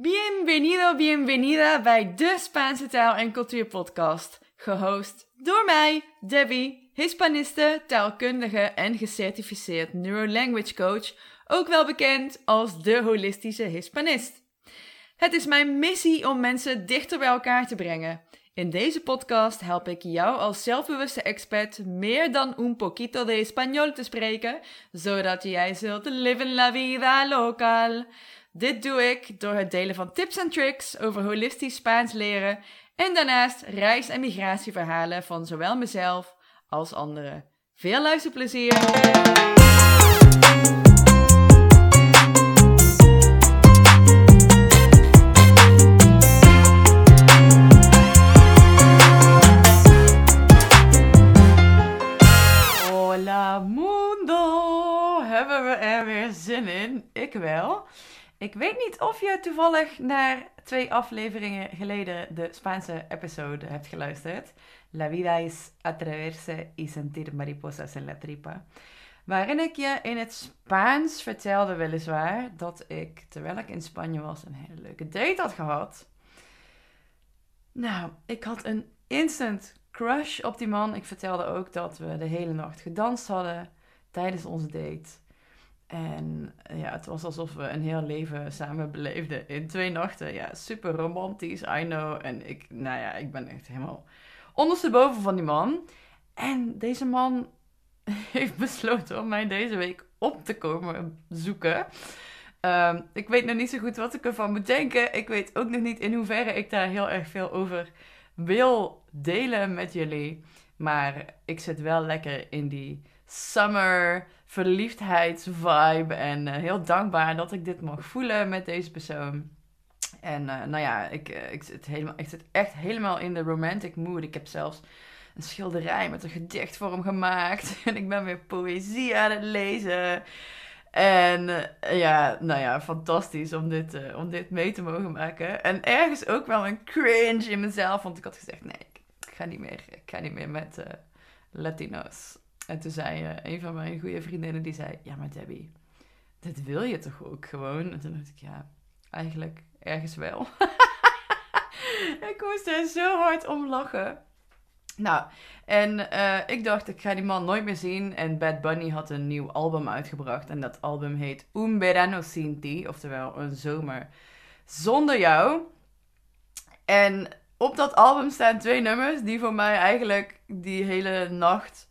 Bienvenido, bienvenida bij de Spaanse taal- en cultuurpodcast. Gehost door mij, Debbie, Hispaniste, taalkundige en gecertificeerd neurolanguage coach, ook wel bekend als de holistische Hispanist. Het is mijn missie om mensen dichter bij elkaar te brengen. In deze podcast help ik jou als zelfbewuste expert meer dan un poquito de español te spreken, zodat jij zult leven la vida local. Dit doe ik door het delen van tips en tricks over holistisch Spaans leren en daarnaast reis- en migratieverhalen van zowel mezelf als anderen. Veel luisterplezier! Hola mundo! Hebben we er weer zin in? Ik wel. Ik weet niet of je toevallig naar twee afleveringen geleden de Spaanse episode hebt geluisterd. La vida es atreverse y sentir mariposas en la tripa. Waarin ik je in het Spaans vertelde weliswaar dat ik, terwijl ik in Spanje was, een hele leuke date had gehad. Nou, ik had een instant crush op die man. Ik vertelde ook dat we de hele nacht gedanst hadden tijdens onze date. En ja, het was alsof we een heel leven samen beleefden in twee nachten. Ja, super romantisch, I know. En ik, nou ja, ik ben echt helemaal ondersteboven van die man. En deze man heeft besloten om mij deze week op te komen zoeken. Ehm, ik weet nog niet zo goed wat ik ervan moet denken. Ik weet ook nog niet in hoeverre ik daar heel erg veel over wil delen met jullie. Maar ik zit wel lekker in die summer verliefdheidsvibe. En uh, heel dankbaar dat ik dit mag voelen met deze persoon. En uh, nou ja, ik, uh, ik, zit helemaal, ik zit echt helemaal in de romantic mood. Ik heb zelfs een schilderij met een gedicht voor hem gemaakt. En ik ben weer poëzie aan het lezen. En ja, nou ja, fantastisch om dit, om dit mee te mogen maken. En ergens ook wel een cringe in mezelf. Want ik had gezegd, nee, ik ga niet meer, ik ga niet meer met Latino's. En toen zei uh, een van mijn goede vriendinnen, die zei... Ja, maar Debbie, dit wil je toch ook gewoon? En toen dacht ik, ja, eigenlijk ergens wel. ik moest er zo hard om lachen. Nou, en uh, ik dacht, ik ga die man nooit meer zien. En Bad Bunny had een nieuw album uitgebracht. En dat album heet Un Verano Sin Ti. Oftewel, een zomer zonder jou. En op dat album staan twee nummers die voor mij eigenlijk die hele nacht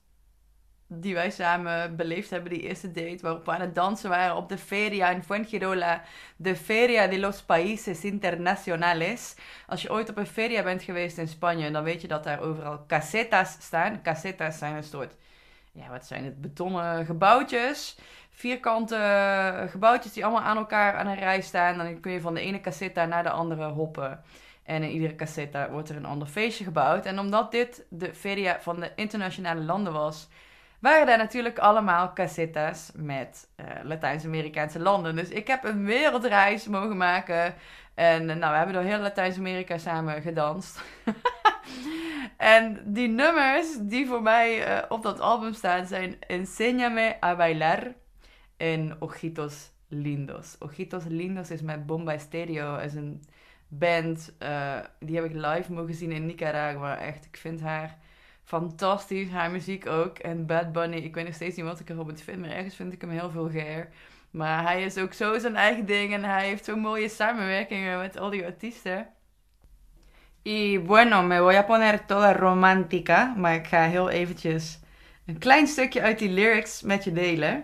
die wij samen beleefd hebben, die eerste date, waarop we aan het dansen waren op de feria in Fuengirola, de Feria de los Países Internacionales. Als je ooit op een feria bent geweest in Spanje, dan weet je dat daar overal casetas staan. Casetas zijn een soort, ja, wat zijn het, betonnen gebouwtjes. Vierkante gebouwtjes die allemaal aan elkaar aan een rij staan. Dan kun je van de ene caseta naar de andere hoppen. En in iedere caseta wordt er een ander feestje gebouwd. En omdat dit de feria van de internationale landen was, waren daar natuurlijk allemaal casetas met uh, Latijns-Amerikaanse landen. Dus ik heb een wereldreis mogen maken. En uh, nou, we hebben door heel Latijns-Amerika samen gedanst. en die nummers die voor mij uh, op dat album staan zijn Enséñame a bailar en Ojitos Lindos. Ojitos Lindos is met Bomba Stereo. is een band, die heb ik live mogen zien in Nicaragua. Echt, ik vind haar fantastisch. Haar muziek ook. En Bad Bunny, ik weet nog steeds niet wat ik erop moet. Maar ergens vind ik hem heel vulgair. Maar hij is ook zo zijn eigen ding. En hij heeft zo mooie samenwerkingen met al die artiesten. Y bueno, me voy a poner toda romántica. Maar ik ga heel eventjes een klein stukje uit die lyrics met je delen.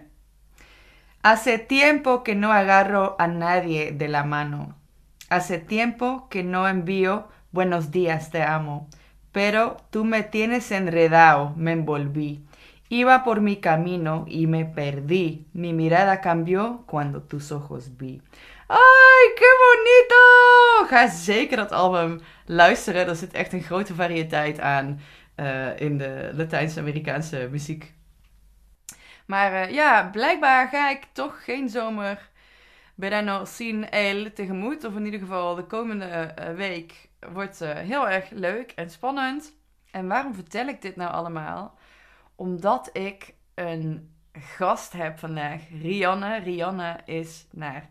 Hace tiempo que no agarro a nadie de la mano. Hace tiempo que no envío buenos días, te amo. Pero tú me tienes enredado, me envolví. Iba por mi camino y me perdí. Mi mirada cambió cuando tus ojos vi. Ai, que bonito! Ga zeker dat album luisteren. Er zit echt een grote variëteit aan uh, in de Latijns-Amerikaanse muziek. Maar uh, ja, blijkbaar ga ik toch geen zomer verano sin el tegemoet. Of in ieder geval de komende uh, week wordt uh, heel erg leuk en spannend. En waarom vertel ik dit nou allemaal? Omdat ik een gast heb vandaag, Rianne. Rianne is naar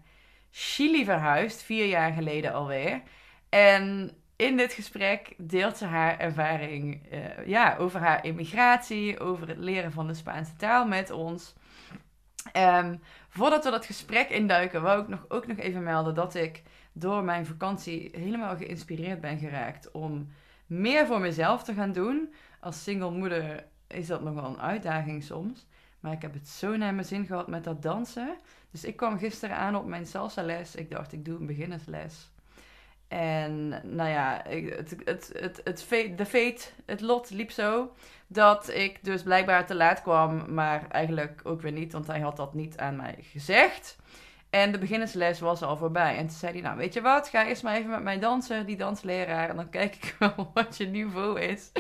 Chili verhuisd, vier jaar geleden alweer. En in dit gesprek deelt ze haar ervaring uh, ja, over haar immigratie, over het leren van de Spaanse taal met ons. Um, voordat we dat gesprek induiken, wou ik nog, ook nog even melden dat ik door mijn vakantie helemaal geïnspireerd ben geraakt om meer voor mezelf te gaan doen. Als single moeder is dat nog wel een uitdaging soms. Maar ik heb het zo naar mijn zin gehad met dat dansen. Dus ik kwam gisteren aan op mijn salsa les. Ik dacht, ik doe een beginnersles. En nou ja, het, het, het, het, de fate, het lot liep zo dat ik dus blijkbaar te laat kwam, maar eigenlijk ook weer niet, want hij had dat niet aan mij gezegd. En de beginnersles was al voorbij. En toen zei hij, nou weet je wat, ga eerst maar even met mij dansen, die dansleraar. En dan kijk ik wel wat je niveau is.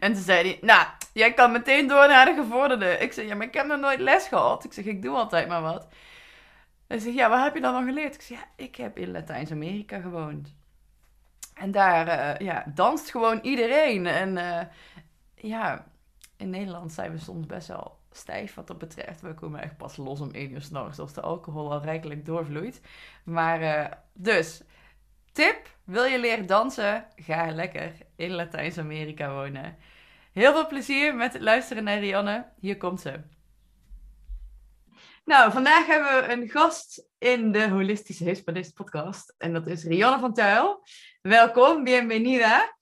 En toen zei hij, nou, jij kan meteen door naar de gevorderde. Ik zei, ja, maar ik heb nog nooit les gehad. Ik zeg, ik doe altijd maar wat. Hij zegt, ja, wat heb je dan nog geleerd? Ik zeg, ja, ik heb in Latijns-Amerika gewoond. En daar uh, ja, danst gewoon iedereen. En uh, ja, in Nederland zijn we soms best wel stijf wat dat betreft. We komen echt pas los om één uur s'nachts als de alcohol al rijkelijk doorvloeit. Maar uh, dus, tip, wil je leren dansen? Ga lekker in Latijns-Amerika wonen. Heel veel plezier met luisteren naar Rianne. Hier komt ze. Nou, vandaag hebben we een gast in de Holistische Hispanist podcast. En dat is Rianne van Tuil. Welkom, bienvenida.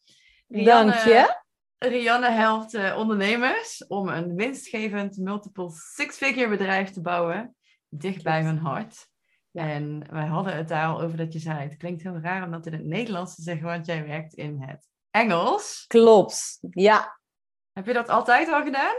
Dank je. Rianne helpt uh, ondernemers om een winstgevend multiple six-figure bedrijf te bouwen. Dicht bij hun hart. En wij hadden het daar al over dat je zei, het klinkt heel raar om dat in het Nederlands te zeggen, want jij werkt in het Engels. Klopt, ja. Heb je dat altijd al gedaan?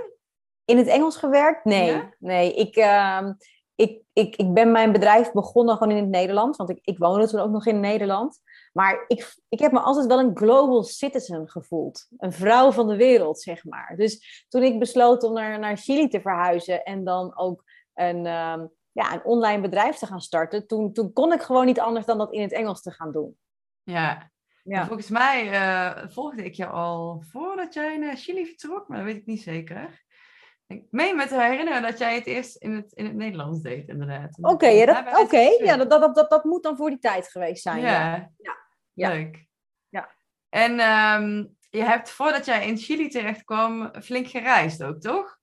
In het Engels gewerkt? Nee. Nee, ik, uh, ik, ik, ik ben mijn bedrijf begonnen gewoon in het Nederlands. Want ik, ik woonde toen ook nog in Nederland. Maar ik, ik heb me altijd wel een global citizen gevoeld. Een vrouw van de wereld, zeg maar. Dus toen ik besloot om naar, naar Chili te verhuizen en dan ook een, um, ja, een online bedrijf te gaan starten, toen, toen kon ik gewoon niet anders dan dat in het Engels te gaan doen. Ja, ja. Volgens mij uh, volgde ik je al voordat jij naar Chili vertrok, maar dat weet ik niet zeker. Ik meen me te herinneren dat jij het eerst in het, in het Nederlands deed, inderdaad. Oké, ja, dat, okay, ja dat, dat, dat, dat moet dan voor die tijd geweest zijn. Ja, ja. Ja. leuk. Ja. En um, je hebt voordat jij in Chili terecht kwam flink gereisd ook, toch?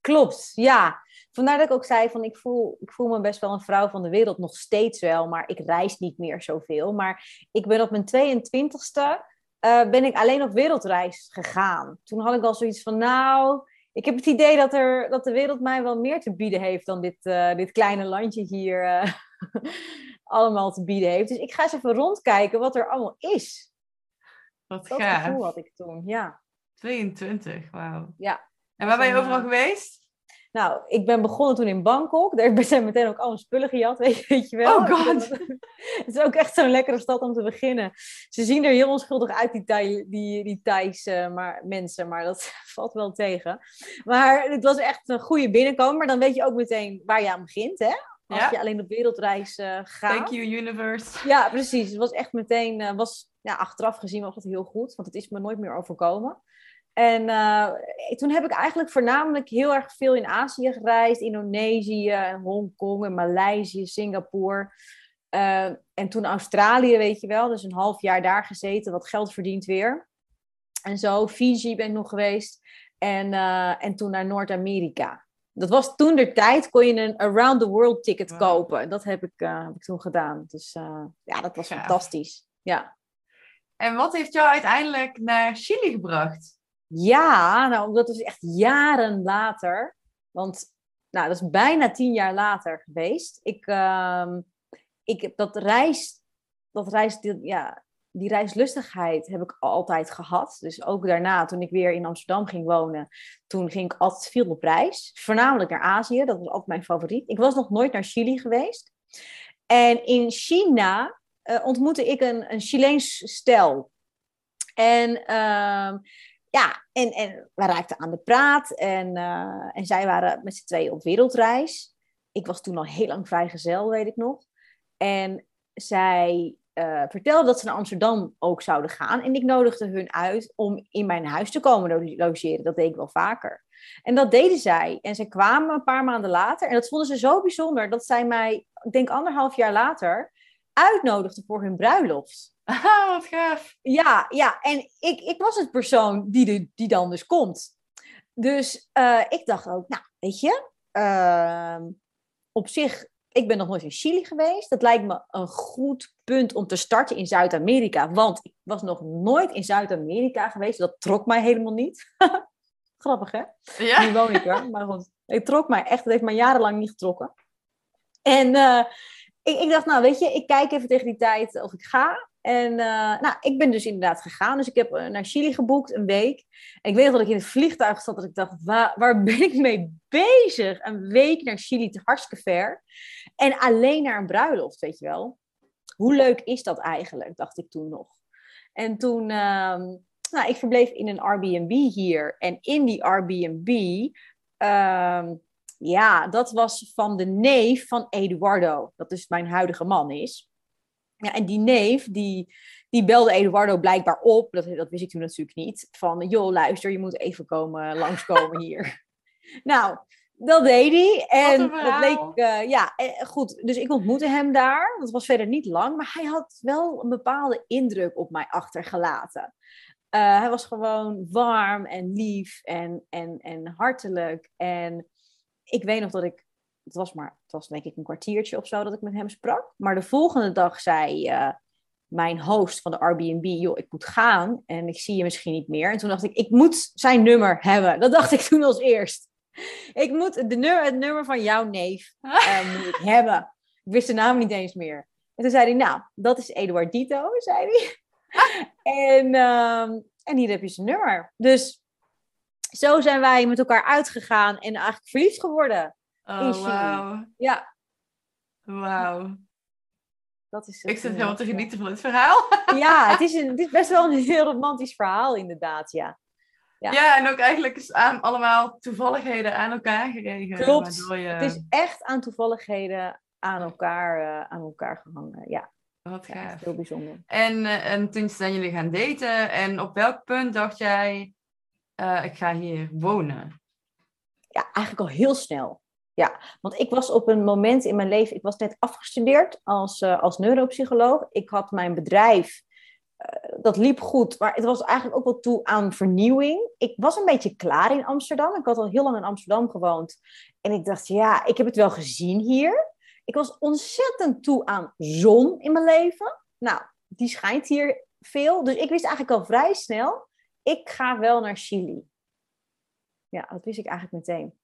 Klopt, ja. Vandaar dat ik ook zei van ik voel, ik voel me best wel een vrouw van de wereld, nog steeds wel, maar ik reis niet meer zoveel. Maar ik ben op mijn 22ste uh, ben ik alleen op wereldreis gegaan. Toen had ik al zoiets van nou, ik heb het idee dat, er, dat de wereld mij wel meer te bieden heeft dan dit, uh, dit kleine landje hier uh, allemaal te bieden heeft. Dus ik ga eens even rondkijken wat er allemaal is. Wat dat gaaf. gevoel had ik toen, ja. 22, wauw. Ja. En waar ben je overal geweest? Nou, ik ben begonnen toen in Bangkok. Daar zijn meteen ook alle spullen gejat, weet, je wel. Oh god! Het is ook echt zo'n lekkere stad om te beginnen. Ze zien er heel onschuldig uit, die, Thai, die, die Thais uh, maar, mensen, maar dat valt wel tegen. Maar het was echt een goede binnenkomen. Maar dan weet je ook meteen waar je aan begint, hè? Als je alleen op wereldreis uh, gaat. Thank you, universe. Ja, precies. Het was echt meteen, uh, was, ja, achteraf gezien was het heel goed. Want het is me nooit meer overkomen. En uh, toen heb ik eigenlijk voornamelijk heel erg veel in Azië gereisd. Indonesië, Hongkong, en Maleisië, Singapore. Uh, en toen Australië, weet je wel. Dus een half jaar daar gezeten, wat geld verdiend weer. En zo, Fiji ben ik nog geweest. En, uh, en toen naar Noord-Amerika. Dat was toen de tijd, kon je een around the world ticket wow. kopen. Dat heb ik, heb ik toen gedaan. Dus ja, dat was ja. fantastisch. Ja. En wat heeft jou uiteindelijk naar Chili gebracht? Ja, nou, dat is echt jaren later. Want nou, dat is bijna tien jaar later geweest. Ik, uh, ik dat reis, dat reis, ja, die reislustigheid heb ik altijd gehad. Dus ook daarna, toen ik weer in Amsterdam ging wonen, toen ging ik altijd veel op reis. Voornamelijk naar Azië, dat was altijd mijn favoriet. Ik was nog nooit naar Chili geweest. En in China uh, ontmoette ik een, een Chileens stel. En uh, ja, en, en we raakten aan de praat en, uh, en zij waren met z'n tweeën op wereldreis. Ik was toen al heel lang vrijgezel, weet ik nog. En zij uh, vertelde dat ze naar Amsterdam ook zouden gaan. En ik nodigde hun uit om in mijn huis te komen logeren. Dat deed ik wel vaker. En dat deden zij. En ze kwamen een paar maanden later. En dat vonden ze zo bijzonder dat zij mij, ik denk anderhalf jaar later, uitnodigden voor hun bruiloft. Ah, wat gaaf. Ja, ja. En ik, ik was het persoon die, de, die dan dus komt. Dus uh, ik dacht ook, nou, weet je, uh, op zich, ik ben nog nooit in Chili geweest. Dat lijkt me een goed punt om te starten in Zuid-Amerika. Want ik was nog nooit in Zuid-Amerika geweest. Dat trok mij helemaal niet. Grappig, hè? Ja. Nu woon ik er. Maar goed, het trok mij echt. Het heeft mij jarenlang niet getrokken. En uh, ik, ik, dacht, nou weet je, ik kijk even tegen die tijd of ik ga. En uh, nou, ik ben dus inderdaad gegaan. Dus ik heb uh, naar Chili geboekt, een week. En ik weet nog dat ik in het vliegtuig zat, dat ik dacht, waar, waar ben ik mee bezig? Een week naar Chili, te hartstikke ver. En alleen naar een bruiloft, weet je wel. Hoe leuk is dat eigenlijk, dacht ik toen nog. En toen, uh, nou, ik verbleef in een Airbnb hier. En in die Airbnb, ehm, ja, dat was van de neef van Eduardo. Dat dus mijn huidige man is. Ja, en die neef, die, die belde Eduardo blijkbaar op. Dat, dat wist ik toen natuurlijk niet. Van, joh, luister, je moet even komen, langskomen hier. nou, dat deed hij. En dat leek, uh, ja, goed. Dus ik ontmoette hem daar. Dat was verder niet lang. Maar hij had wel een bepaalde indruk op mij achtergelaten. Uh, hij was gewoon warm en lief en, en, en hartelijk. En ik weet nog dat ik het was maar, het was denk ik een kwartiertje of zo dat ik met hem sprak. Maar de volgende dag zei uh, mijn host van de Airbnb, joh, ik moet gaan en ik zie je misschien niet meer. En toen dacht ik, ik moet zijn nummer hebben. Dat dacht ik toen als eerst. Ik moet de nummer, het nummer van jouw neef uh, moet ik hebben. Ik wist de naam niet eens meer. En toen zei hij, nou, dat is Eduardito, zei hij. en, uh, en hier heb je zijn nummer. Dus zo zijn wij met elkaar uitgegaan en eigenlijk verliefd geworden. Oh, wauw. Ja. Wauw. Dat is Ik zit helemaal te genieten van het verhaal. Ja, het is, een, het is best wel een heel romantisch verhaal, inderdaad, ja. Ja, ja en ook eigenlijk is aan allemaal toevalligheden aan elkaar geregen. Klopt. Je... Het is echt aan toevalligheden aan elkaar, uh, aan elkaar gehangen, ja. Wat gaaf. Ja, heel bijzonder. En, uh, en toen zijn jullie gaan daten. En op welk punt dacht jij, uh, ik ga hier wonen? Ja, eigenlijk al heel snel. Ja, want ik was op een moment in mijn leven, ik was net afgestudeerd als, uh, als neuropsycholoog. Ik had mijn bedrijf, uh, dat liep goed, maar het was eigenlijk ook wel toe aan vernieuwing. Ik was een beetje klaar in Amsterdam. Ik had al heel lang in Amsterdam gewoond. En ik dacht, ja, ik heb het wel gezien hier. Ik was ontzettend toe aan zon in mijn leven. Nou, die schijnt hier veel. Dus ik wist eigenlijk al vrij snel, ik ga wel naar Chili. Ja, dat wist ik eigenlijk meteen.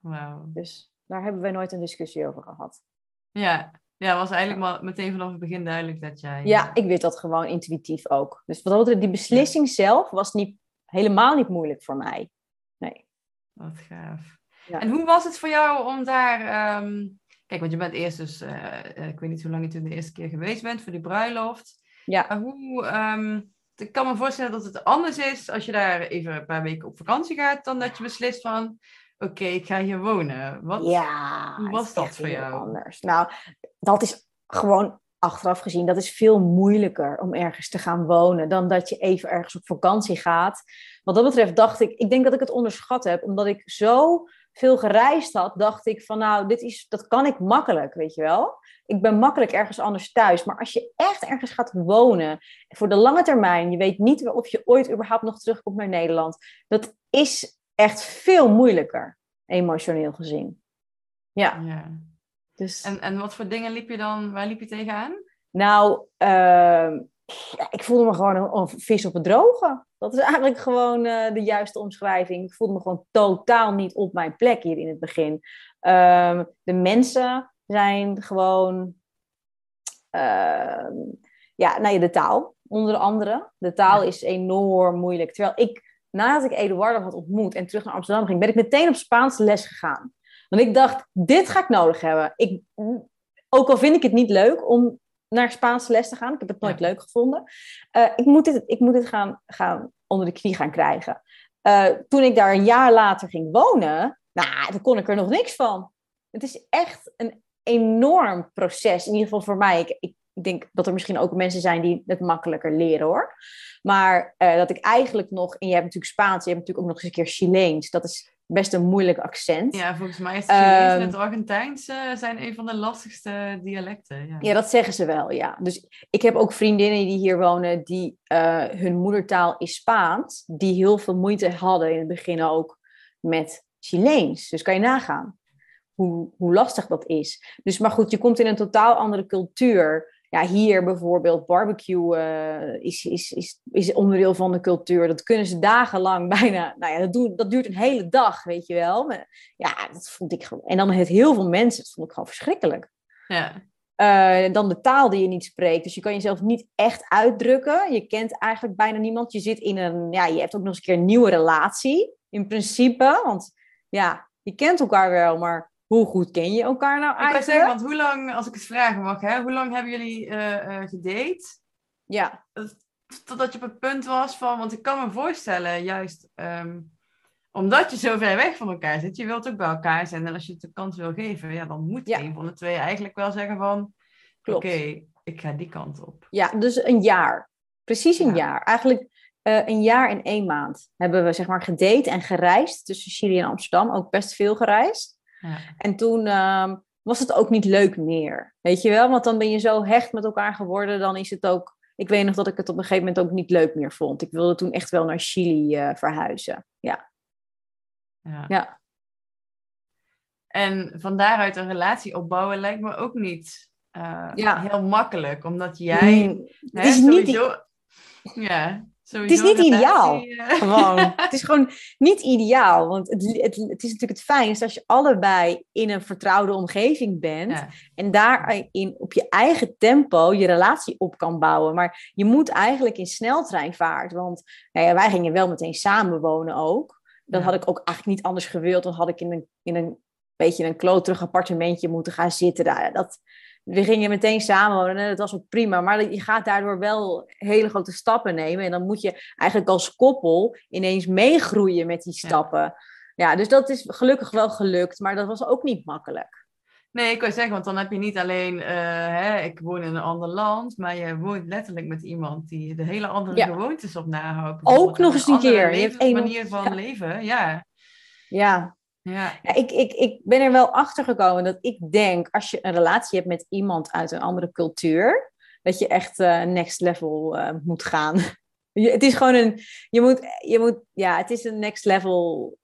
Wow. Dus daar hebben we nooit een discussie over gehad. Ja, ja was eigenlijk maar meteen vanaf het begin duidelijk dat jij... Ja, ik weet dat gewoon intuïtief ook. Dus wat dat die beslissing ja. zelf was niet, helemaal niet moeilijk voor mij. Nee. Wat gaaf. Ja. En hoe was het voor jou om daar... Um... Kijk, want je bent eerst dus... Uh, ik weet niet hoe lang je toen de eerste keer geweest bent voor die bruiloft. Ja. Maar hoe... Um... Ik kan me voorstellen dat het anders is als je daar even een paar weken op vakantie gaat... dan dat je beslist van oké, okay, ik ga hier wonen. Wat, ja, hoe was dat voor jou? Anders. Nou, dat is gewoon achteraf gezien, dat is veel moeilijker om ergens te gaan wonen dan dat je even ergens op vakantie gaat. Wat dat betreft dacht ik, ik denk dat ik het onderschat heb, omdat ik zo veel gereisd had, dacht ik van nou, dit is, dat kan ik makkelijk, weet je wel. Ik ben makkelijk ergens anders thuis. Maar als je echt ergens gaat wonen, voor de lange termijn, je weet niet of je ooit überhaupt nog terugkomt naar Nederland, dat is echt veel moeilijker, emotioneel gezien. Ja. ja. Dus... En, en wat voor dingen liep je dan, waar liep je tegenaan? Nou, uh, ja, ik voelde me gewoon een, een, vis op het droge. Dat is eigenlijk gewoon uh, de juiste omschrijving. Ik voelde me gewoon totaal niet op mijn plek hier in het begin. Uh, de mensen zijn gewoon, ja, nou ja, de taal onder andere. De taal is enorm moeilijk. Terwijl ik nadat ik Eduardo had ontmoet en terug naar Amsterdam ging, ben ik meteen op Spaans les gegaan. Want ik dacht, dit ga ik nodig hebben. Ik, ook al vind ik het niet leuk om naar Spaanse les te gaan, ik heb het nooit ja. leuk gevonden. Uh, ik moet dit, ik moet dit gaan, gaan onder de knie gaan krijgen. Uh, toen ik daar een jaar later ging wonen, nou, dan kon ik er nog niks van. Het is echt een enorm proces, in ieder geval voor mij. Ik, ik denk dat er misschien ook mensen zijn die het makkelijker leren hoor. Maar uh, dat ik eigenlijk nog, en je hebt natuurlijk Spaans, je hebt natuurlijk ook nog eens een keer Chileens. Dat is best een moeilijk accent. Ja, volgens mij is het Chinees en het Argentijns eh, zijn een van de lastigste dialecten. Ja. Ja, dat zeggen ze wel, ja. Dus ik heb ook vriendinnen die hier wonen, die eh, hun moedertaal is Spaans, die heel veel moeite hadden in het begin ook met Chileens. Dus kan je nagaan hoe, hoe lastig dat is. Dus maar goed, je komt in een totaal andere cultuur. Ja, hier bijvoorbeeld barbecue eh, is, is, is, is onderdeel van de cultuur. Dat kunnen ze dagenlang bijna. Nou ja, dat, doet, dat duurt een hele dag, weet je wel. Maar, ja, dat vond ik gewoon. En dan het heel veel mensen, dat vond ik gewoon verschrikkelijk. Ja. Eh, dan de taal die je niet spreekt. Dus je kan jezelf niet echt uitdrukken. Je kent eigenlijk bijna niemand. Je zit in een, ja, je hebt ook nog eens een keer een nieuwe relatie. In principe, want ja, je kent elkaar wel, maar hoe goed ken je elkaar nou Ik eigenlijk? zeggen, want hoe lang, als ik het vragen mag, hè, hoe lang hebben jullie eh, gedate? Ja, Totdat je op het punt was van, want ik kan me voorstellen, juist ehm, omdat je zo ver weg van elkaar zit, je wilt ook bij elkaar zijn. En als je het de kans wil geven, ja, dan moet Ja. een van de twee eigenlijk wel zeggen van, oké, ik ga die kant op. Ja, dus een jaar. Precies een Ja. jaar. Eigenlijk eh, een jaar en één maand hebben we zeg maar gedate en gereisd tussen Chili en Amsterdam. Ook best veel gereisd. Ja. En toen ehm, was het ook niet leuk meer. Weet je wel? Want dan ben je zo hecht met elkaar geworden. Dan is het ook. Ik weet nog dat ik het op een gegeven moment ook niet leuk meer vond. Ik wilde toen echt wel naar Chili eh, verhuizen. Ja. Ja. Ja. En van daaruit een relatie opbouwen lijkt me ook niet eh, Ja. heel makkelijk, omdat jij. Mm, hè, het is niet i- sowieso, ja, sowieso niet ideaal. eh, gewoon. het is gewoon niet ideaal. Want het, het, het is natuurlijk het fijnst als je allebei in een vertrouwde omgeving bent. ja. En daarin op je eigen tempo je relatie op kan bouwen. Maar je moet eigenlijk in sneltreinvaart. Want nou ja, wij gingen wel meteen samenwonen ook. Dat Ja. had ik ook eigenlijk niet anders gewild. Dan had ik in een, in een beetje een kloterig appartementje moeten gaan zitten. Daar. Dat, we gingen meteen samenwonen en dat was ook prima. Maar je gaat daardoor wel hele grote stappen nemen. En dan moet je eigenlijk als koppel ineens meegroeien met die stappen. Ja, dus dat is gelukkig wel gelukt. Maar dat was ook niet makkelijk. Nee, ik wil zeggen, want dan heb je niet alleen, eh, hè, ik woon in een ander land, maar je woont letterlijk met iemand die de hele andere Ja. gewoontes op nahoudt. Ook nog en eens een keer. Je hebt één- manier van ja. leven, ja. Ja, ja. Ja, ik, ik, ik ben er wel achter gekomen dat ik denk, als je een relatie hebt met iemand uit een andere cultuur, dat je echt eh, next level eh, moet gaan. Je, het is gewoon een, je moet, je moet, ja, het is een next level,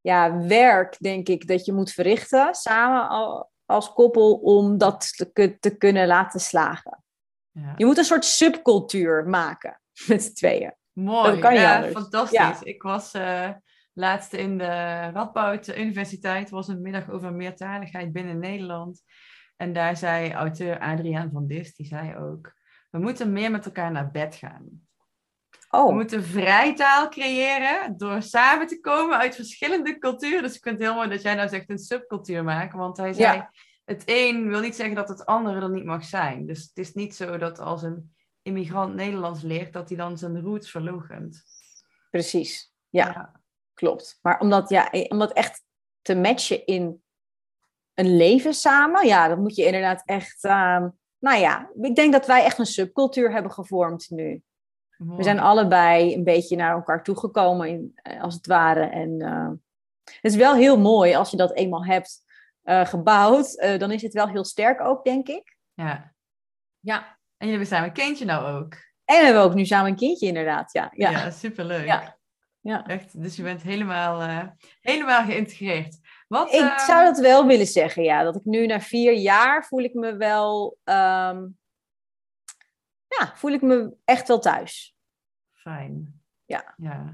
ja, werk, denk ik, dat je moet verrichten samen al- als koppel om dat te, ku- te kunnen laten slagen. ja. Je moet een soort subcultuur maken met z'n tweeën. Mooi, Dat kan ja, fantastisch. Ja. Ik was eh, laatst in de Radboud Universiteit, was een middag over meertaligheid binnen Nederland. En daar zei auteur Adriaan van Dis, die zei ook, we moeten meer met elkaar naar bed gaan. We Oh, moeten vrijtaal creëren door samen te komen uit verschillende culturen. Dus ik vind het heel mooi dat jij nou zegt een subcultuur maken. Want hij zei, Ja. het een wil niet zeggen dat het andere er niet mag zijn. Dus het is niet zo dat als een immigrant Nederlands leert, dat hij dan zijn roots verloochent. precies. Ja. Klopt. Maar omdat, ja, eh, om dat echt te matchen in een leven samen, ja, dan moet je inderdaad echt. ehm, nou ja, ik denk dat wij echt een subcultuur hebben gevormd nu. We zijn allebei een beetje naar elkaar toegekomen, in, eh, als het ware. En eh, het is wel heel mooi als je dat eenmaal hebt eh, gebouwd. dan is het wel heel sterk ook, denk ik. Ja. Ja. En jullie hebben samen een kindje nou ook. En we hebben ook nu samen een kindje, inderdaad. Ja, ja. Ja, superleuk. Ja. Ja. Echt, dus je bent helemaal, eh, helemaal geïntegreerd. Wat, Ik eh, zou dat wel willen zeggen, ja. Dat ik nu na vier jaar voel ik me wel... ehm, ja, voel ik me echt wel thuis. Fijn. Ja. ja.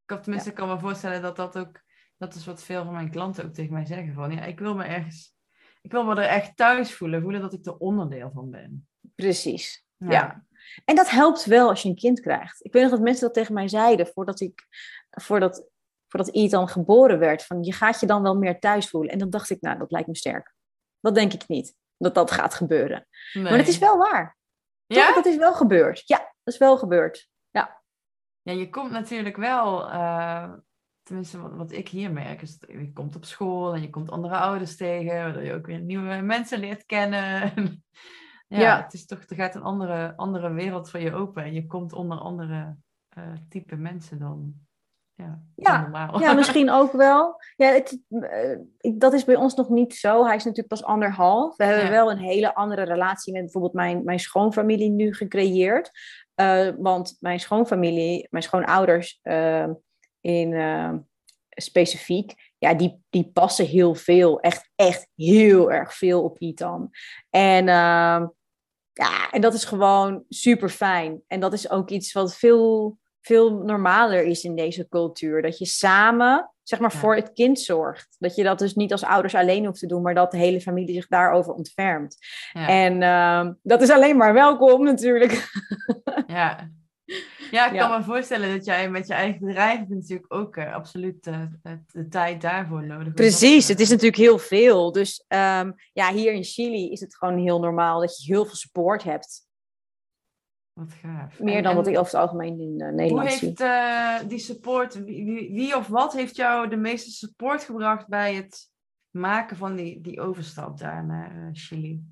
Ik kan tenminste kan me voorstellen dat dat ook, dat is wat veel van mijn klanten ook tegen mij zeggen van, ja, ik wil me ergens, ik wil me er echt thuis voelen, voelen dat ik er onderdeel van ben. Precies, ja. En dat helpt wel als je een kind krijgt. Ik weet nog dat mensen dat tegen mij zeiden voordat ik, voordat, voordat Ethan geboren werd. Van je gaat je dan wel meer thuis voelen. En dan dacht ik, nou, dat lijkt me sterk. Dat denk ik niet, dat dat gaat gebeuren. Nee. Maar het is wel waar. Toch? Ja? Dat is wel gebeurd. Ja, dat is wel gebeurd. Ja, je komt natuurlijk wel, eh, tenminste wat, wat ik hier merk, is dat je komt op school en je komt andere ouders tegen, waardoor je ook weer nieuwe mensen leert kennen. Ja, Ja. het is toch, er gaat een andere, andere wereld voor je open en je komt onder andere eh type mensen dan ja, Ja. Ja, misschien ook wel. Ja, het, eh, ik- dat is bij ons nog niet zo. Hij is natuurlijk pas anderhalf. We hebben Ja. wel een hele andere relatie met bijvoorbeeld mijn, mijn schoonfamilie nu gecreëerd. Eh, want mijn schoonfamilie, mijn schoonouders in specifiek, ja, die, die passen heel veel. Echt, echt heel erg veel op Ethan. En ja, en dat is gewoon super fijn. En dat is ook iets wat veel, veel normaler is in deze cultuur. Dat je samen, zeg maar, Ja. voor het kind zorgt. Dat je dat dus niet als ouders alleen hoeft te doen, maar dat de hele familie zich daarover ontfermt. Ja. En ehm, dat is alleen maar welkom natuurlijk. Ja. Ja, ik Ja. kan me voorstellen dat jij met je eigen bedrijf hebt natuurlijk ook eh, absoluut eh, de, tijd daarvoor nodig. om Precies, het is natuurlijk heel veel. Dus ehm, ja, hier in Chili is het gewoon heel normaal dat je heel veel support hebt. Wat gaaf. Meer En- dan en wat ik over het algemeen in eh, Hoe Nederland zie. heeft eh, die support, wie, wie, of wat heeft jou de meeste support gebracht bij het maken van die, die overstap daar naar Chili?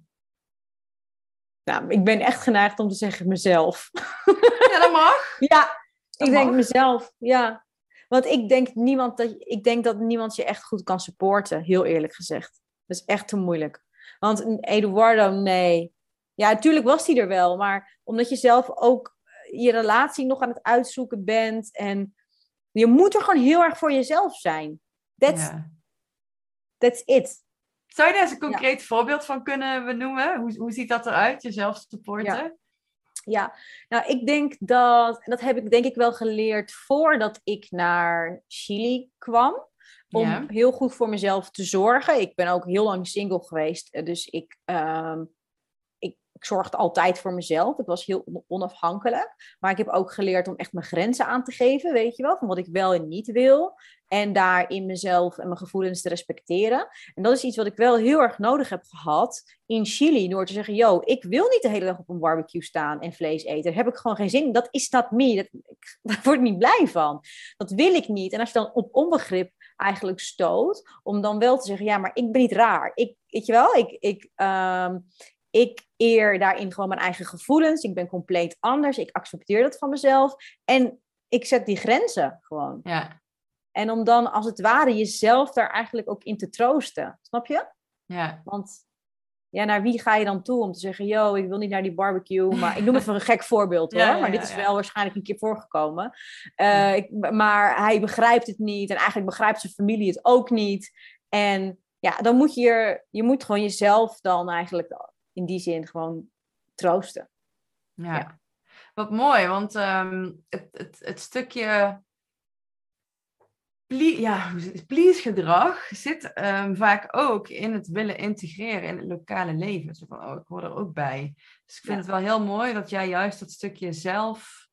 Nou, ik ben echt geneigd om te zeggen mezelf. Ja, dat mag. Ja, Dat ik denk mezelf, ja. Want ik denk, niemand dat, ik denk dat niemand je echt goed kan supporten, heel eerlijk gezegd. Dat is echt te moeilijk. Want Eduardo, nee. Ja, natuurlijk was hij er wel, maar omdat je zelf ook je relatie nog aan het uitzoeken bent en je moet er gewoon heel erg voor jezelf zijn. That's, Ja. that's it. Zou je daar eens een concreet voorbeeld van kunnen benoemen? Hoe, hoe ziet dat eruit, jezelf supporten? Ja, nou, ik denk dat, dat heb ik denk ik wel geleerd voordat ik naar Chili kwam. Om Ja. heel goed voor mezelf te zorgen. Ik ben ook heel lang single geweest, eh, dus ik, ehm, ik, zorgde altijd voor mezelf. Ik was heel on- onafhankelijk. Maar ik heb ook geleerd om echt mijn grenzen aan te geven, weet je wel, van wat ik wel en niet wil. En daarin mezelf en mijn gevoelens te respecteren. En dat is iets wat ik wel heel erg nodig heb gehad in Chili. Door te zeggen, yo, ik wil niet de hele dag op een barbecue staan en vlees eten. Daar heb ik gewoon geen zin in. Dat is not me. Dat, ik, daar word ik niet blij van. Dat wil ik niet. En als je dan op onbegrip eigenlijk stoot, om dan wel te zeggen, ja, maar ik ben niet raar. Ik, weet je wel, ik, ik, ehm, ik eer daarin gewoon mijn eigen gevoelens. Ik ben compleet anders. Ik accepteer dat van mezelf. En ik zet die grenzen gewoon. Ja, En om dan als het ware jezelf daar eigenlijk ook in te troosten. Snap je? ja. Want ja, naar wie ga je dan toe om te zeggen, yo, ik wil niet naar die barbecue. Maar ik noem even een gek voorbeeld hoor. Ja, ja, maar dit is wel waarschijnlijk een keer voorgekomen. Eh, Ja. ik, maar hij begrijpt het niet. En eigenlijk begrijpt zijn familie het ook niet. En ja, dan moet je, je moet gewoon jezelf dan eigenlijk in die zin gewoon troosten. Ja. Ja. Wat mooi, want ehm, het, het, het stukje ple- ja, please gedrag zit ehm, vaak ook in het willen integreren in het lokale leven. Zo van, oh, ik hoor er ook bij. Dus ik vind Ja. het wel heel mooi dat jij juist dat stukje zelf,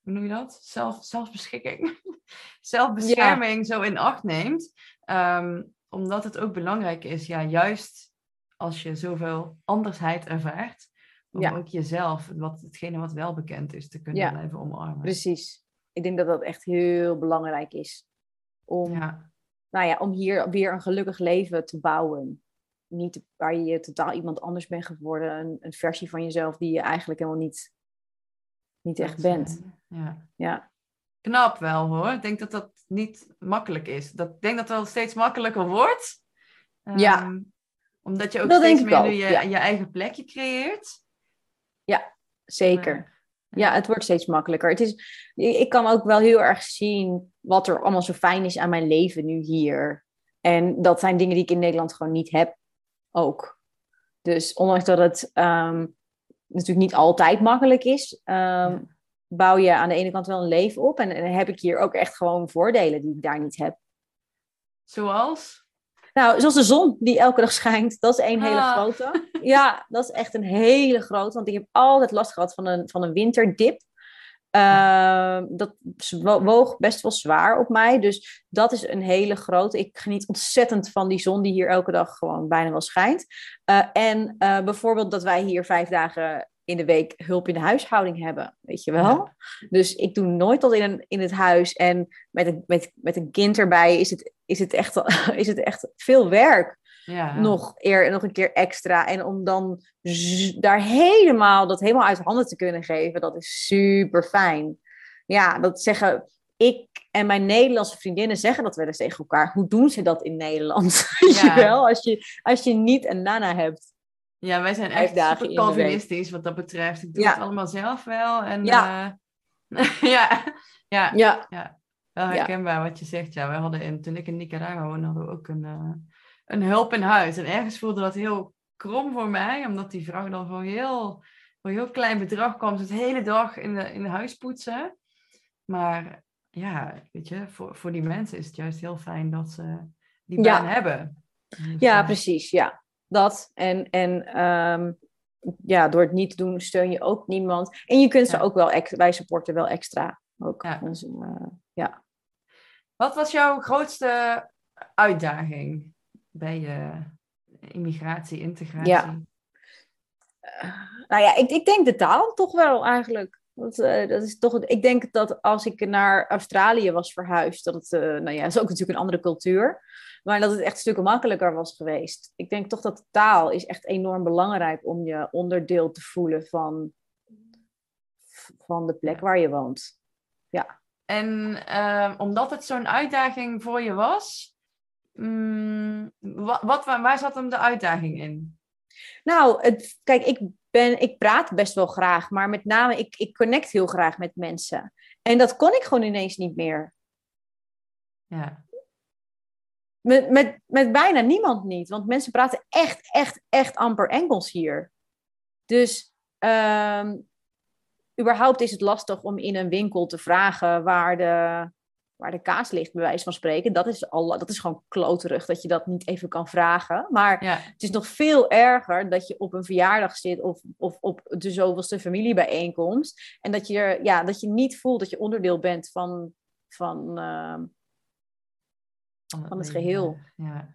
hoe noem je dat? Zelf, zelfbeschikking, zelfbescherming zo in acht neemt. Ehm, omdat het ook belangrijk is, ja, juist als je zoveel andersheid ervaart, om Ja. ook jezelf, wat, hetgene wat wel bekend is, te kunnen Ja. blijven omarmen. Precies. Ik denk dat dat echt heel belangrijk is. Om, Ja, nou ja, om hier weer een gelukkig leven te bouwen. Niet waar je totaal iemand anders bent geworden. Een, een versie van jezelf die je eigenlijk helemaal niet, niet echt dat, bent. eh, ja. Ja. Knap wel hoor. Ik denk dat dat niet makkelijk is. Dat, ik denk dat het wel steeds makkelijker wordt. Ja. Ehm, omdat je ook Dat steeds meer ook, nu je, ja. je eigen plekje creëert. Zeker. Maar- Ja, het wordt steeds makkelijker. Het is, ik kan ook wel heel erg zien wat er allemaal zo fijn is aan mijn leven nu hier. En dat zijn dingen die ik in Nederland gewoon niet heb. Ook. Dus ondanks dat het ehm, natuurlijk niet altijd makkelijk is, ehm, Ja. bouw je aan de ene kant wel een leven op. En, en heb ik hier ook echt gewoon voordelen die ik daar niet heb. Zoals? Nou, zoals de zon die elke dag schijnt. Dat is één hele Ah. grote. Ja, dat is echt een hele grote. Want ik heb altijd last gehad van een, van een winterdip. Ehm, dat wo- woog best wel zwaar op mij. Dus dat is een hele grote. Ik geniet ontzettend van die zon die hier elke dag gewoon bijna wel schijnt. Eh, en eh, bijvoorbeeld dat wij hier vijf dagen in de week hulp in de huishouding hebben. Weet je wel? Ja. Dus ik doe nooit tot in, een, in het huis. En met een, met, met een kind erbij is het, is, het echt, is het echt veel werk Ja. nog, eer, nog een keer extra. En om dan daar helemaal, dat helemaal uit handen te kunnen geven, dat is super fijn. Ja, dat zeggen, ik en mijn Nederlandse vriendinnen zeggen dat wel eens tegen elkaar. Hoe doen ze dat in Nederland? Weet je wel? Als je, als je niet een nana hebt. Ja, wij zijn echt super. Calvinistisch wat dat betreft. Ik doe Ja. het allemaal zelf wel. En, Ja. eh, ja. ja, Ja, wel Ja. herkenbaar wat je zegt. Ja, wij hadden in, toen ik in Nicaragua woonde, hadden we ook een, eh, een hulp in huis. En ergens voelde dat heel krom voor mij, omdat die vrouw dan voor heel, voor heel klein bedrag kwam. Ze de hele dag in de, in de huis poetsen. Maar ja, weet je, voor, voor die mensen is het juist heel fijn dat ze die baan hebben. Dus, ja eh, precies. Ja, dat. En, en ehm, ja, door het niet te doen steun je ook niemand. En je kunt ze Ja. ook wel, ex- wij supporten wel extra. Ook. Ja. Dus, eh, Wat was jouw grootste uitdaging bij je immigratie, integratie? Ja. Nou ja, ik, ik denk de taal toch wel eigenlijk. Dat, eh, dat is toch, ik denk dat als ik naar Australië was verhuisd, dat het, eh, nou ja, is ook natuurlijk een andere cultuur, maar dat het echt stukken makkelijker was geweest. Ik denk toch dat de taal is echt enorm belangrijk om je onderdeel te voelen van, van de plek waar je woont. En ehm, omdat het zo'n uitdaging voor je was, mm, wat, wat, waar, waar zat hem de uitdaging in? Nou, het, kijk, ik, ben, ik praat best wel graag, maar met name, ik, ik connect heel graag met mensen. En dat kon ik gewoon ineens niet meer. Ja, Met, met, met bijna niemand niet. Want mensen praten echt, echt, echt amper Engels hier. Dus ehm, überhaupt is het lastig om in een winkel te vragen waar de, waar de kaas ligt, bij wijze van spreken. Dat is, al, dat is gewoon kloterig dat je dat niet even kan vragen. Maar ja, het is nog veel erger dat je op een verjaardag zit of, of op de zoveelste familiebijeenkomst. En dat je, ja, dat je niet voelt dat je onderdeel bent van, van, ehm, van het geheel. Ja,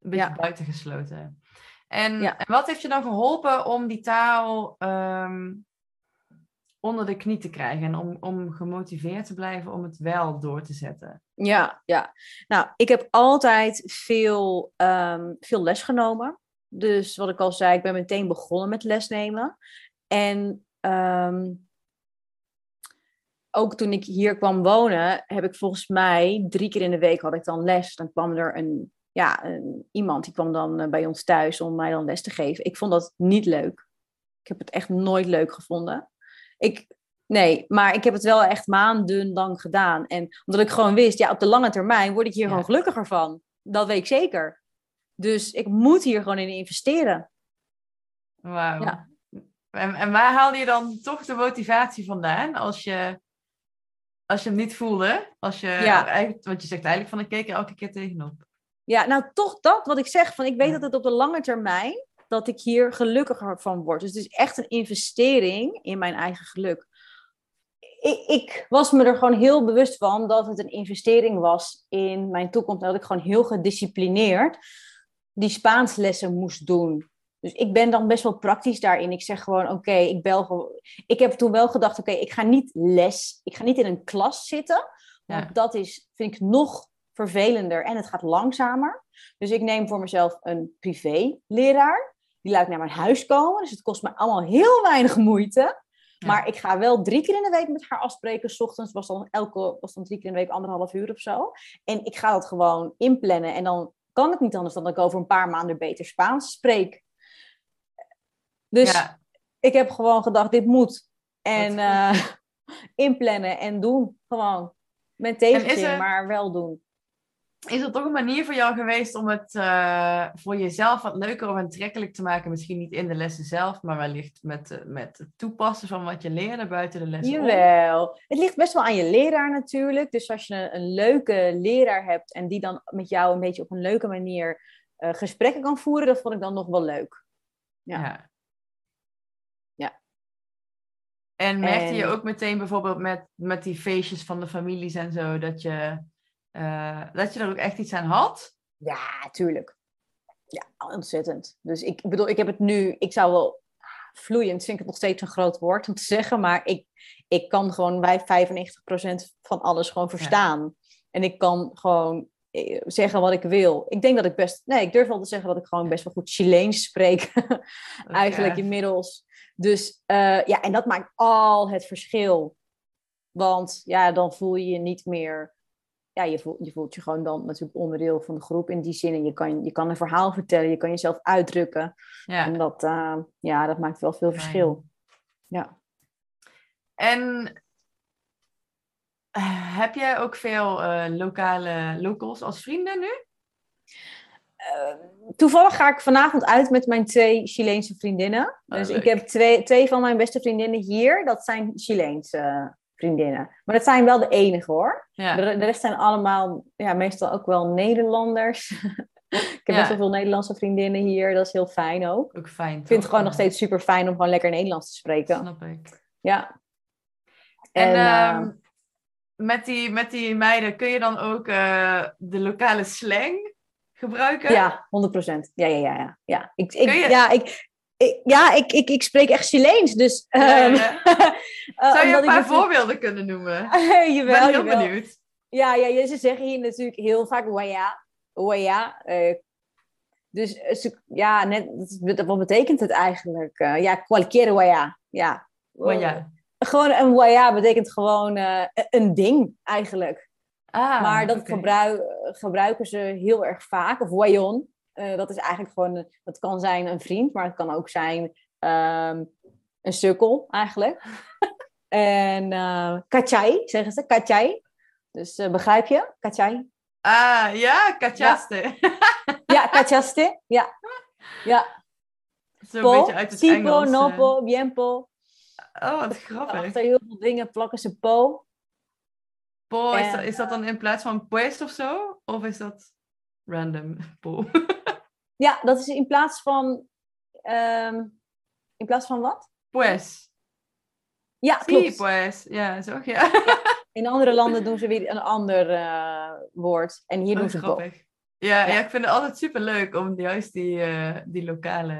een beetje Ja. buitengesloten. En, Ja. en wat heeft je dan geholpen om die taal ehm, onder de knie te krijgen en om, om gemotiveerd te blijven om het wel door te zetten? Ja, ja. Nou, ik heb altijd veel, ehm, veel les genomen. Dus wat ik al zei, ik ben meteen begonnen met lesnemen. En ehm, ook toen ik hier kwam wonen, heb ik volgens mij drie keer in de week had ik dan les. Dan kwam er een, ja, een, iemand die kwam dan eh, bij ons thuis om mij dan les te geven. Ik vond dat niet leuk. Ik heb het echt nooit leuk gevonden. Ik, nee, maar ik heb het wel echt maandenlang gedaan. En omdat ik gewoon wist, ja, op de lange termijn word ik hier Ja. gewoon gelukkiger van. Dat weet ik zeker. Dus ik moet hier gewoon in investeren. Wauw. Ja. En, en waar haalde je dan toch de motivatie vandaan als je, als je hem niet voelde? Als je, Ja. eigenlijk, want je zegt eigenlijk van ik keek er elke keer tegenop. Ja, nou toch dat wat ik zeg. Van, ik weet Ja. dat het op de lange termijn, dat ik hier gelukkiger van word. Dus het is echt een investering in mijn eigen geluk. Ik, ik was me er gewoon heel bewust van dat het een investering was in mijn toekomst. En dat ik gewoon heel gedisciplineerd die Spaanslessen moest doen. Dus ik ben dan best wel praktisch daarin. Ik zeg gewoon, oké, ik bel gewoon. Ik heb toen wel gedacht, oké, ik ga niet les, ik ga niet in een klas zitten. Want Ja. dat is, vind ik, nog vervelender en het gaat langzamer. Dus ik neem voor mezelf een privé-leraar. Die laat ik naar mijn huis komen. Dus het kost me allemaal heel weinig moeite. Ja. Maar ik ga wel drie keer in de week met haar afspreken. 's ochtends was dan, elke, was dan drie keer in de week anderhalf uur of zo. En ik ga dat gewoon inplannen. En dan kan het niet anders dan dat ik over een paar maanden beter Spaans spreek. Dus ja. ik heb gewoon gedacht, dit moet. En eh, inplannen en doen. Gewoon. Met tegenzin, er- maar wel doen. Is er toch een manier voor jou geweest om het eh, voor jezelf wat leuker of aantrekkelijk te maken? Misschien niet in de lessen zelf, maar wellicht met, met het toepassen van wat je leerde buiten de lessen. om? Jawel. Het ligt best wel aan je leraar natuurlijk. Dus als je een, een leuke leraar hebt en die dan met jou een beetje op een leuke manier eh, gesprekken kan voeren, dat vond ik dan nog wel leuk. Ja. Ja. Ja. En merkte je ook meteen bijvoorbeeld met, met die feestjes van de families en zo, dat je, eh, dat je er ook echt iets aan had? Ja, tuurlijk. Ja, ontzettend. Dus ik bedoel, ik heb het nu, ik zou wel vloeiend, vind ik het nog steeds een groot woord om te zeggen, maar ik, ik kan gewoon bij 95% van alles gewoon verstaan. En ik kan gewoon eh, zeggen wat ik wil. Ik denk dat ik best, nee, ik durf wel te zeggen dat ik gewoon best wel goed Chileens spreek, eigenlijk inmiddels. Dus eh, ja, en dat maakt al het verschil. Want ja, dan voel je je niet meer. Ja, je voelt, je voelt je gewoon dan natuurlijk onderdeel van de groep in die zin. En je kan, je kan een verhaal vertellen, je kan jezelf uitdrukken. Ja. En dat, eh, ja, dat maakt wel veel Fijn. verschil. Ja. En eh, heb jij ook veel eh, lokale locals als vrienden nu? Eh, toevallig ga ik vanavond uit met mijn twee Chileense vriendinnen. Ah, dus leuk. ik heb twee, twee van mijn beste vriendinnen hier. Dat zijn Chileense vriendinnen. Maar dat zijn wel de enige hoor. Ja. De, de rest zijn allemaal, ja, meestal ook wel Nederlanders. ik heb Ja. best wel veel Nederlandse vriendinnen hier. Dat is heel fijn ook. Ook fijn. Ik vind het gewoon nog steeds super fijn om gewoon lekker Nederlands te spreken. Snap ik. Ja. En, En, eh, ehm, met, die, met die meiden kun je dan ook eh, de lokale slang gebruiken? Ja, 100%. Ja, ja, ja. ja. ja. Ik, ik, je- ja, ik, ik, ja ik, ik, ik spreek echt Chileens. Dus, Ja, ehm, ja. eh, Zou je omdat een ik paar natuurlijk- voorbeelden kunnen noemen? Ik jawel, ben heel jawel. benieuwd. Ja, ja, ze zeggen hier natuurlijk heel vaak waya. Waya. eh, dus eh, ja, net, wat betekent het eigenlijk? Eh, ja, cualquier waya. Ja. Ja. Gewoon een waya betekent gewoon eh, een ding eigenlijk. Ah, maar dat gebruik, gebruiken ze heel erg vaak. Of wayon. Eh, dat is eigenlijk gewoon, een- dat kan zijn een vriend, maar het kan ook zijn ehm, een sukkel eigenlijk. en eh kachai, zeggen ze, kachai. Dus eh, begrijp je? Kachai. Ah, ja, kachaste. Ja, cachaste. Ja. Ja. Zo'n beetje uit het tipo, Engels. no eh. po, bien po. Oh, wat grappig. Achter heel veel dingen plakken ze po. Po, is, dat, is dat dan in plaats van pues of zo? Of is dat random po? Ja, dat is in plaats van... ehm, in plaats van wat? pues. Ja, Sí, klopt. pues. Ja, zo. Ja. In andere landen doen ze weer een ander eh, woord. En hier doen Oh, ze po. grappig. Ja, ja. Ja. ik vind het altijd super leuk om juist die, eh, die lokale.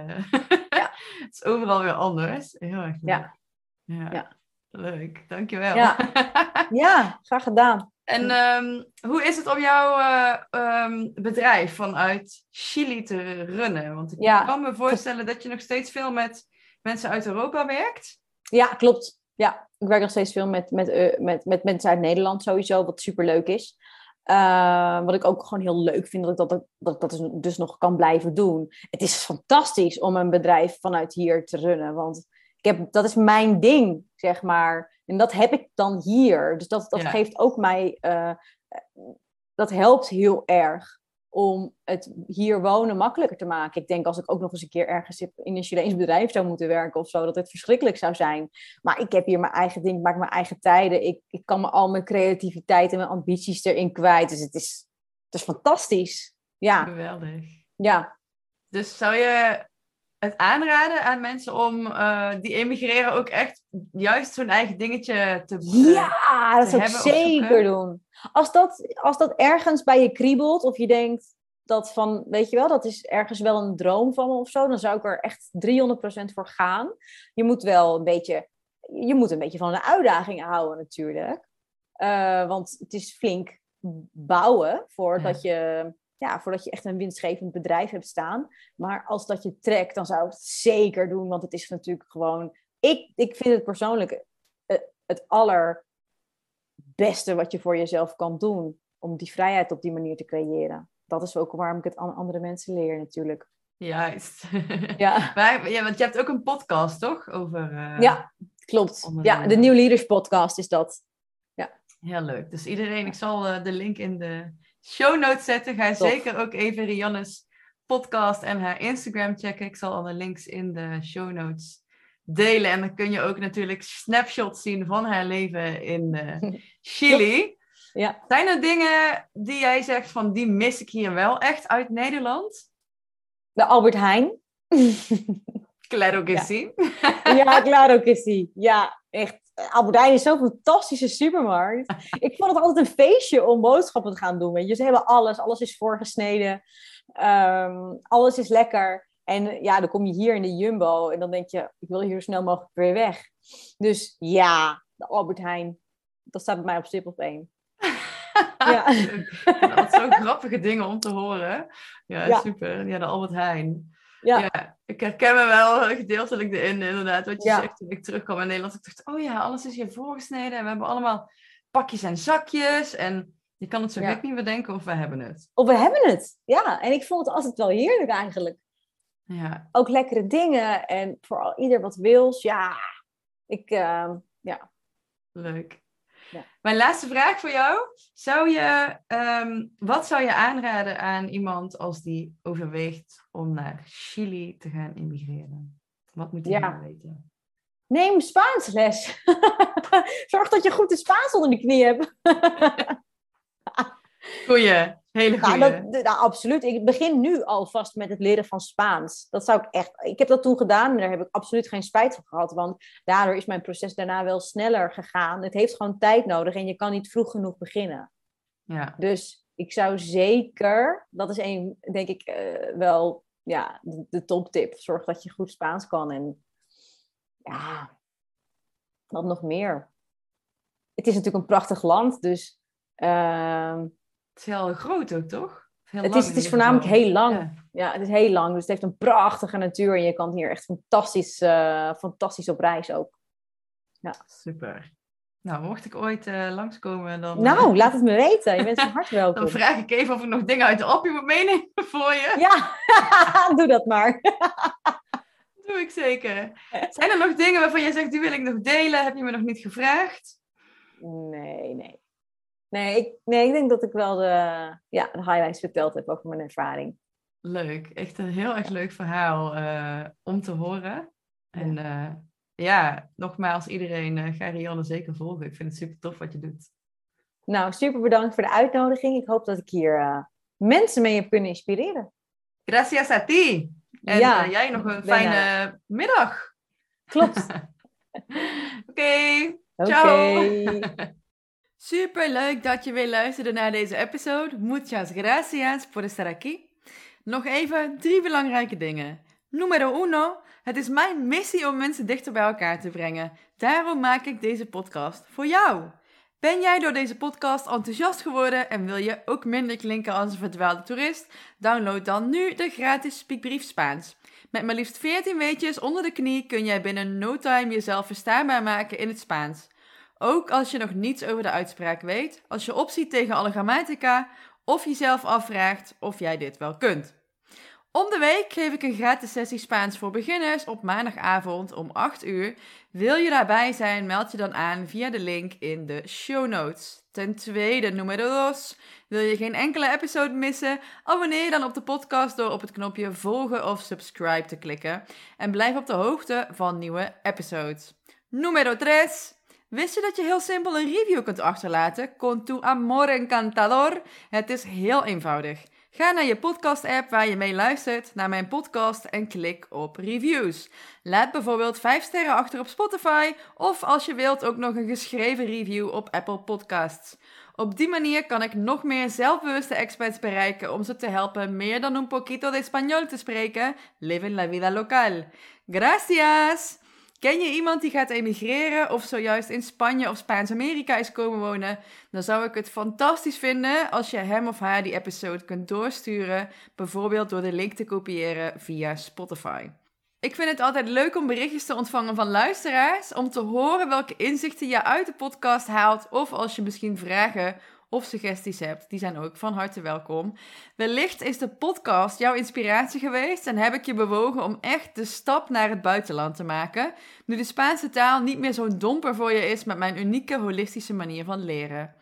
Ja. het is overal weer anders. Heel erg leuk. Ja. Ja. Leuk, dankjewel. Ja. Ja, graag gedaan. en ehm, hoe is het om jouw eh, ehm, bedrijf vanuit Chili te runnen? Want ik Ja. kan me voorstellen dat je nog steeds veel met mensen uit Europa werkt. Ja, klopt. Ja, ik werk nog steeds veel met, met, eh, met, met mensen uit Nederland sowieso, wat super leuk is. Eh, wat ik ook gewoon heel leuk vind, dat ik dat, dat, dat dus, nog kan blijven doen. Het is fantastisch om een bedrijf vanuit hier te runnen, want heb, dat is mijn ding, zeg maar. En dat heb ik dan hier. Dus dat, dat Ja. geeft ook mij, eh, dat helpt heel erg om het hier wonen makkelijker te maken. Ik denk als ik ook nog eens een keer ergens in een Chileens bedrijf zou moeten werken of zo, dat het verschrikkelijk zou zijn. Maar ik heb hier mijn eigen ding, ik maak mijn eigen tijden. Ik, ik kan me al mijn creativiteit en mijn ambities erin kwijt. Dus het is, het is fantastisch. Ja, Geweldig. ja. Dus zou je het aanraden aan mensen om eh, die emigreren ook echt juist zo'n eigen dingetje te eh, Ja, dat te zou ik zeker doen. Als dat, als dat ergens bij je kriebelt of je denkt dat van, weet je wel, dat is ergens wel een droom van me of zo, dan zou ik er echt 300% voor gaan. Je moet wel een beetje, je moet een beetje van de uitdaging houden natuurlijk. Eh, want het is flink bouwen voordat je ja, voordat je echt een winstgevend bedrijf hebt staan. Maar als dat je trekt, dan zou ik het zeker doen. Want het is natuurlijk gewoon... Ik, ik vind het persoonlijk eh, het allerbeste wat je voor jezelf kan doen. Om die vrijheid op die manier te creëren. Dat is ook waarom ik het aan andere mensen leer natuurlijk. Juist. Ja, ja, want je hebt ook een podcast, toch? Over, eh, ja klopt. Ja, de- New Leaders podcast is dat. Heel leuk. Dus iedereen, ik zal eh, de link in de show notes zetten. Ga zeker ook even Rianne's podcast en haar Instagram checken. Ik zal alle links in de show notes delen. En dan kun je ook natuurlijk snapshots zien van haar leven in eh, Chili. Ja. Zijn er dingen die jij zegt van die mis ik hier wel echt uit Nederland? De Albert Heijn. Claro que sí. Ja, claro que sí. Ja, echt. Albert Heijn is zo'n fantastische supermarkt. Ik vond het altijd een feestje om boodschappen te gaan doen. Weet je. Ze hebben alles. Alles is voorgesneden. Ehm, alles is lekker. En ja, dan kom je hier in de Jumbo en dan denk je, ik wil hier zo snel mogelijk weer weg. Dus ja, de Albert Heijn. Dat staat bij mij op stip op één. Ja. Dat zo grappige dingen om te horen. Ja, Ja. super. Ja, de Albert Heijn. Ja. Ja. ik herken me wel gedeeltelijk erin, inderdaad. Wat je Ja. zegt toen ik terugkwam in Nederland. Ik dacht, oh ja, alles is hier voorgesneden. En we hebben allemaal pakjes en zakjes. En je kan het zo Ja. gek niet bedenken of we hebben het. Of we hebben het. Ja, en ik vond het altijd wel heerlijk eigenlijk. Ja, Ook lekkere dingen en voor ieder wat wils. Ja, ik, ehm, ja. leuk. Ja. Mijn laatste vraag voor jou. Zou je, ehm, wat zou je aanraden aan iemand als die overweegt om naar Chili te gaan immigreren? Wat moet hij Ja. nou weten? Neem Spaans les. Zorg dat je goed de Spaans onder de knie hebt. Goeie, hele Nou, dat, nou, absoluut. Ik begin nu alvast met het leren van Spaans. Dat zou ik echt. Ik heb dat toen gedaan, maar daar heb ik absoluut geen spijt van gehad. Want daardoor is mijn proces daarna wel sneller gegaan. Het heeft gewoon tijd nodig en je kan niet vroeg genoeg beginnen. Ja, Dus ik zou zeker, dat is een, denk ik, eh, wel ja, de, de toptip. Zorg dat je goed Spaans kan. En ja, wat nog meer. Het is natuurlijk een prachtig land, dus ehm, het is heel groot ook, toch? Heel Het is- het is voornamelijk geval. heel lang. Ja. ja, het is heel lang. Dus het heeft een prachtige natuur en je kan hier echt fantastisch, eh, fantastisch op reis ook. Super. Nou, mocht ik ooit eh, langskomen, dan, eh, Nou, laat het me weten. Je bent van harte welkom. dan vraag ik even of ik nog dingen uit de appie moet meenemen voor je. Ja, doe dat maar. doe ik zeker. Zijn er nog dingen waarvan jij zegt, die wil ik nog delen? Heb je me nog niet gevraagd? Nee, nee. Nee ik, nee, ik denk dat ik wel de, ja, de highlights verteld heb over mijn ervaring. Leuk. Echt een heel erg leuk verhaal eh, om te horen. En eh, ja, nogmaals, iedereen, eh ga Rianne zeker volgen. Ik vind het super tof wat je doet. Nou, super bedankt voor de uitnodiging. Ik hoop dat ik hier mensen mee heb kunnen inspireren. Gracias a ti. En Ja, jij nog een fijne middag. Klopt. Oké. Oké. Ciao. Super leuk dat je weer luisterde naar deze episode. Muchas gracias por estar aquí. Nog even drie belangrijke dingen. Numero uno. Het is mijn missie om mensen dichter bij elkaar te brengen. Daarom maak ik deze podcast voor jou. Ben jij door deze podcast enthousiast geworden en wil je ook minder klinken als een verdwaalde toerist? Download dan nu de gratis Speakbrief Spaans. Met maar liefst 14 weetjes onder de knie kun jij binnen no time jezelf verstaanbaar maken in het Spaans. Ook als je nog niets over de uitspraak weet, als je opziet tegen alle grammatica of jezelf afvraagt of jij dit wel kunt. Om de week geef ik een gratis sessie Spaans voor beginners op maandagavond om 8 uur. Wil je daarbij zijn, meld je dan aan via de link in de show notes. Ten tweede, numero dos. Wil je geen enkele episode missen? Abonneer je dan op de podcast door op het knopje volgen of subscribe te klikken. En blijf op de hoogte van nieuwe episodes. Numero tres. Wist je dat je heel simpel een review kunt achterlaten? Con tu amor encantador. Het is heel eenvoudig. Ga naar je podcast-app waar je mee luistert, naar mijn podcast en klik op reviews. Laat bijvoorbeeld 5 sterren achter op Spotify of als je wilt ook nog een geschreven review op Apple Podcasts. Op die manier kan ik nog meer zelfbewuste experts bereiken om ze te helpen meer dan un poquito de español te spreken. Live in la vida local. Gracias! Ken je iemand die gaat emigreren of zojuist in Spanje of Spaans-Amerika is komen wonen? Dan zou ik het fantastisch vinden als je hem of haar die episode kunt doorsturen, bijvoorbeeld door de link te kopiëren via Spotify. Ik vind het altijd leuk om berichtjes te ontvangen van luisteraars, om te horen welke inzichten je uit de podcast haalt of als je misschien vragen of suggesties hebt, die zijn ook van harte welkom. Wellicht is de podcast jouw inspiratie geweest en heb ik je bewogen om echt de stap naar het buitenland te maken, nu de Spaanse taal niet meer zo'n domper voor je is met mijn unieke holistische manier van leren.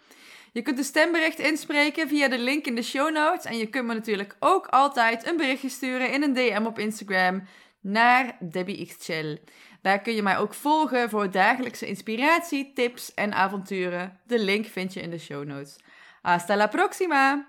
Je kunt een stembericht inspreken via de link in de show notes en je kunt me natuurlijk ook altijd een berichtje sturen in een DM op Instagram naar Debbie Xchel. Daar kun je mij ook volgen voor dagelijkse inspiratie, tips en avonturen. De link vind je in de show notes. Hasta la próxima!